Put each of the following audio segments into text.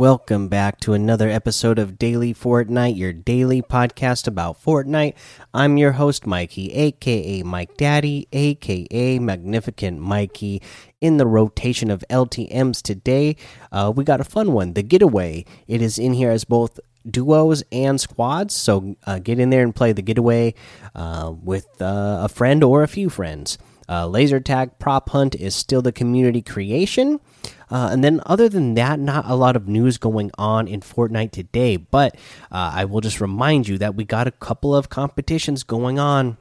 Welcome back to another episode of Daily Fortnite, your daily podcast about Fortnite. I'm your host, Mikey, aka Mike Daddy, aka Magnificent Mikey. In the rotation of LTMs today, uh, we got a fun one the getaway. It is in here as both duos and squads, so uh, get in there and play the getaway uh, with uh, a friend or a few friends. Uh, laser tag prop hunt is still the community creation. Uh, and then, other than that, not a lot of news going on in Fortnite today. But uh, I will just remind you that we got a couple of competitions going on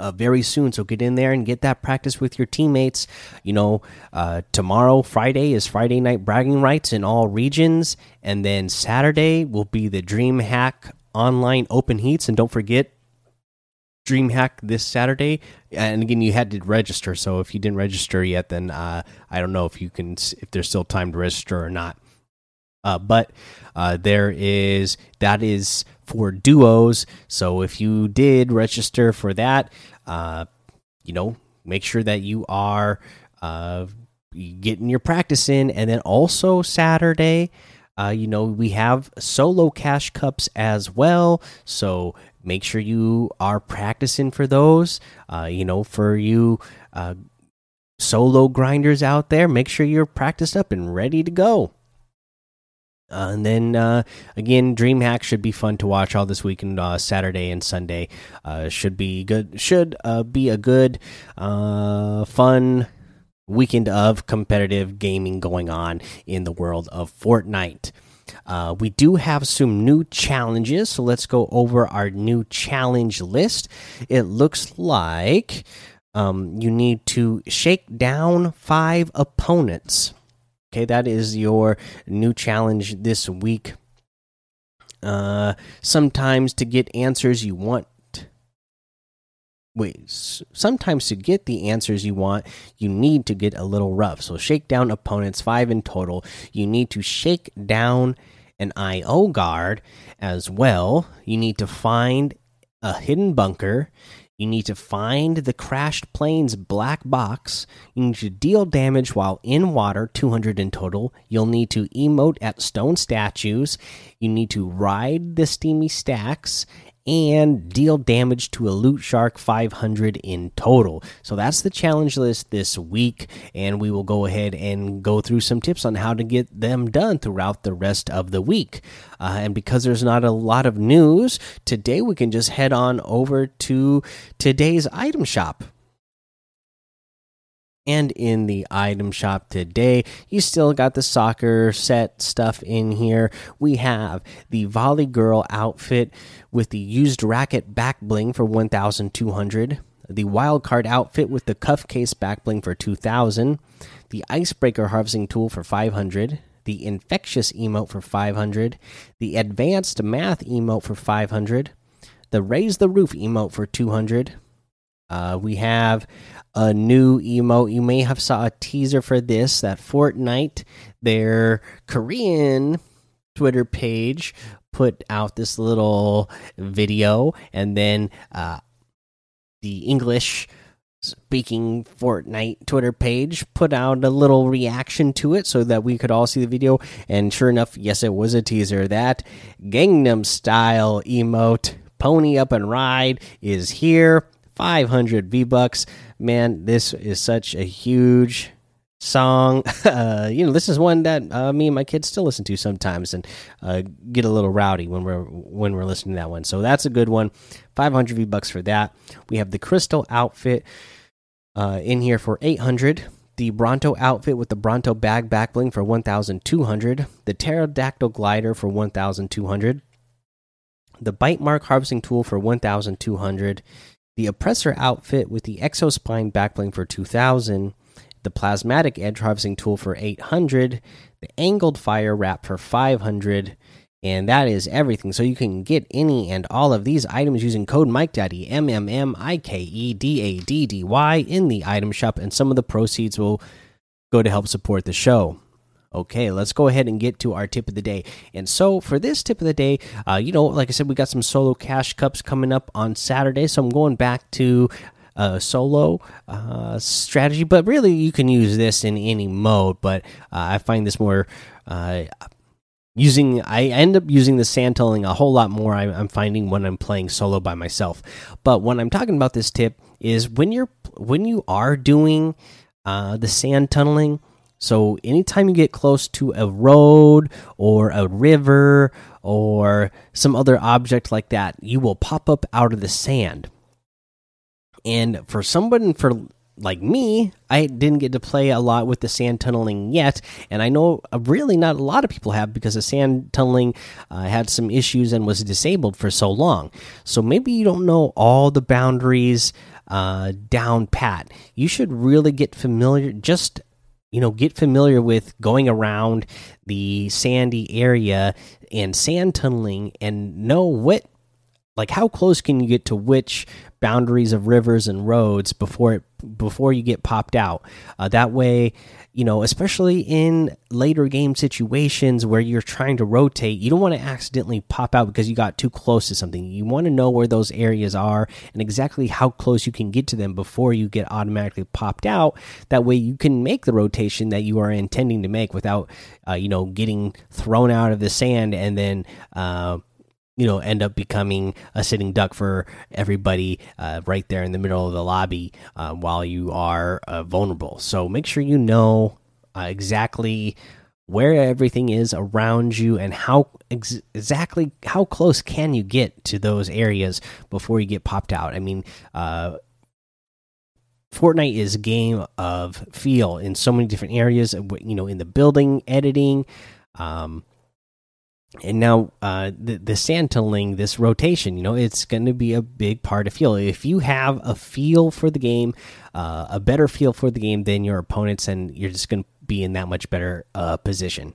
uh, very soon. So get in there and get that practice with your teammates. You know, uh, tomorrow, Friday, is Friday night bragging rights in all regions. And then Saturday will be the DreamHack online open heats. And don't forget, DreamHack this Saturday, and again, you had to register. So if you didn't register yet, then uh, I don't know if you can if there's still time to register or not. Uh, but uh, there is that is for duos. So if you did register for that, uh, you know, make sure that you are uh, getting your practice in, and then also Saturday. Uh, you know, we have solo cash cups as well. So make sure you are practicing for those. Uh, you know, for you uh, solo grinders out there, make sure you're practiced up and ready to go. Uh, and then uh, again, DreamHack should be fun to watch all this weekend, uh, Saturday and Sunday. Uh, should be good. Should uh, be a good, uh, fun weekend of competitive gaming going on in the world of Fortnite. Uh, we do have some new challenges, so let's go over our new challenge list. It looks like um, you need to shake down five opponents. Okay, that is your new challenge this week. Uh, sometimes to get answers you want wait sometimes to get the answers you want you need to get a little rough so shake down opponents five in total you need to shake down an io guard as well you need to find a hidden bunker you need to find the crashed plane's black box. You need to deal damage while in water, 200 in total. You'll need to emote at stone statues. You need to ride the steamy stacks and deal damage to a loot shark 500 in total. So that's the challenge list this week, and we will go ahead and go through some tips on how to get them done throughout the rest of the week. Uh, and because there's not a lot of news today, we can just head on over to today's item shop. And in the item shop today, you still got the soccer set stuff in here. We have the Volley Girl outfit with the used racket back bling for 1200, the wild card outfit with the cuff case back bling for 2000, the icebreaker harvesting tool for 500, the infectious emote for 500, the advanced math emote for 500, the raise the roof emote for 200. Uh, we have a new emote. You may have saw a teaser for this that Fortnite, their Korean Twitter page, put out this little video, and then uh, the English speaking Fortnite Twitter page put out a little reaction to it so that we could all see the video. And sure enough, yes, it was a teaser. That Gangnam Style emote, Pony Up and Ride, is here. 500 V Bucks. Man, this is such a huge song. Uh, you know, this is one that uh, me and my kids still listen to sometimes, and uh, get a little rowdy when we're when we're listening to that one. So that's a good one. 500 V bucks for that. We have the crystal outfit uh, in here for 800. The Bronto outfit with the Bronto bag back bling for 1,200. The pterodactyl glider for 1,200. The bite mark harvesting tool for 1,200. The oppressor outfit with the exospine back bling for 2,000 the plasmatic edge harvesting tool for 800 the angled fire wrap for 500 and that is everything. So you can get any and all of these items using code mike daddy m m m i k e d a d d y in the item shop and some of the proceeds will go to help support the show Okay, let's go ahead and get to our tip of the day. And so, for this tip of the day, uh, you know, like I said, we got some solo cash cups coming up on Saturday. So, I'm going back to uh, solo uh, strategy, but really you can use this in any mode. But uh, I find this more uh, using I end up using the sand tunneling a whole lot more. I, am finding when I'm playing solo by myself. But when I'm talking about this tip is when you're when you are doing uh, the sand tunneling. So anytime you get close to a road or a river or some other object like that, you will pop up out of the sand. And for someone for like me, I didn't get to play a lot with the sand tunneling yet, and I know uh, really not a lot of people have because the sand tunneling uh, had some issues and was disabled for so long. So maybe you don't know all the boundaries uh, down pat. You should really get familiar. Just you know, get familiar with going around the sandy area and sand tunneling, and know what like how close can you get to which boundaries of rivers and roads before it before you get popped out? Uh, that way you know especially in later game situations where you're trying to rotate you don't want to accidentally pop out because you got too close to something. You want to know where those areas are and exactly how close you can get to them before you get automatically popped out. That way you can make the rotation that you are intending to make without uh, you know getting thrown out of the sand and then uh, you know end up becoming a sitting duck for everybody uh, right there in the middle of the lobby uh, while you are uh, vulnerable. So make sure you know uh, exactly where everything is around you and how ex exactly how close can you get to those areas before you get popped out. I mean. Uh, Fortnite is a game of feel in so many different areas. You know, in the building, editing, um, and now uh, the the sand tunneling, this rotation, you know, it's going to be a big part of feel. If you have a feel for the game, uh, a better feel for the game than your opponents, and you're just going to be in that much better uh, position.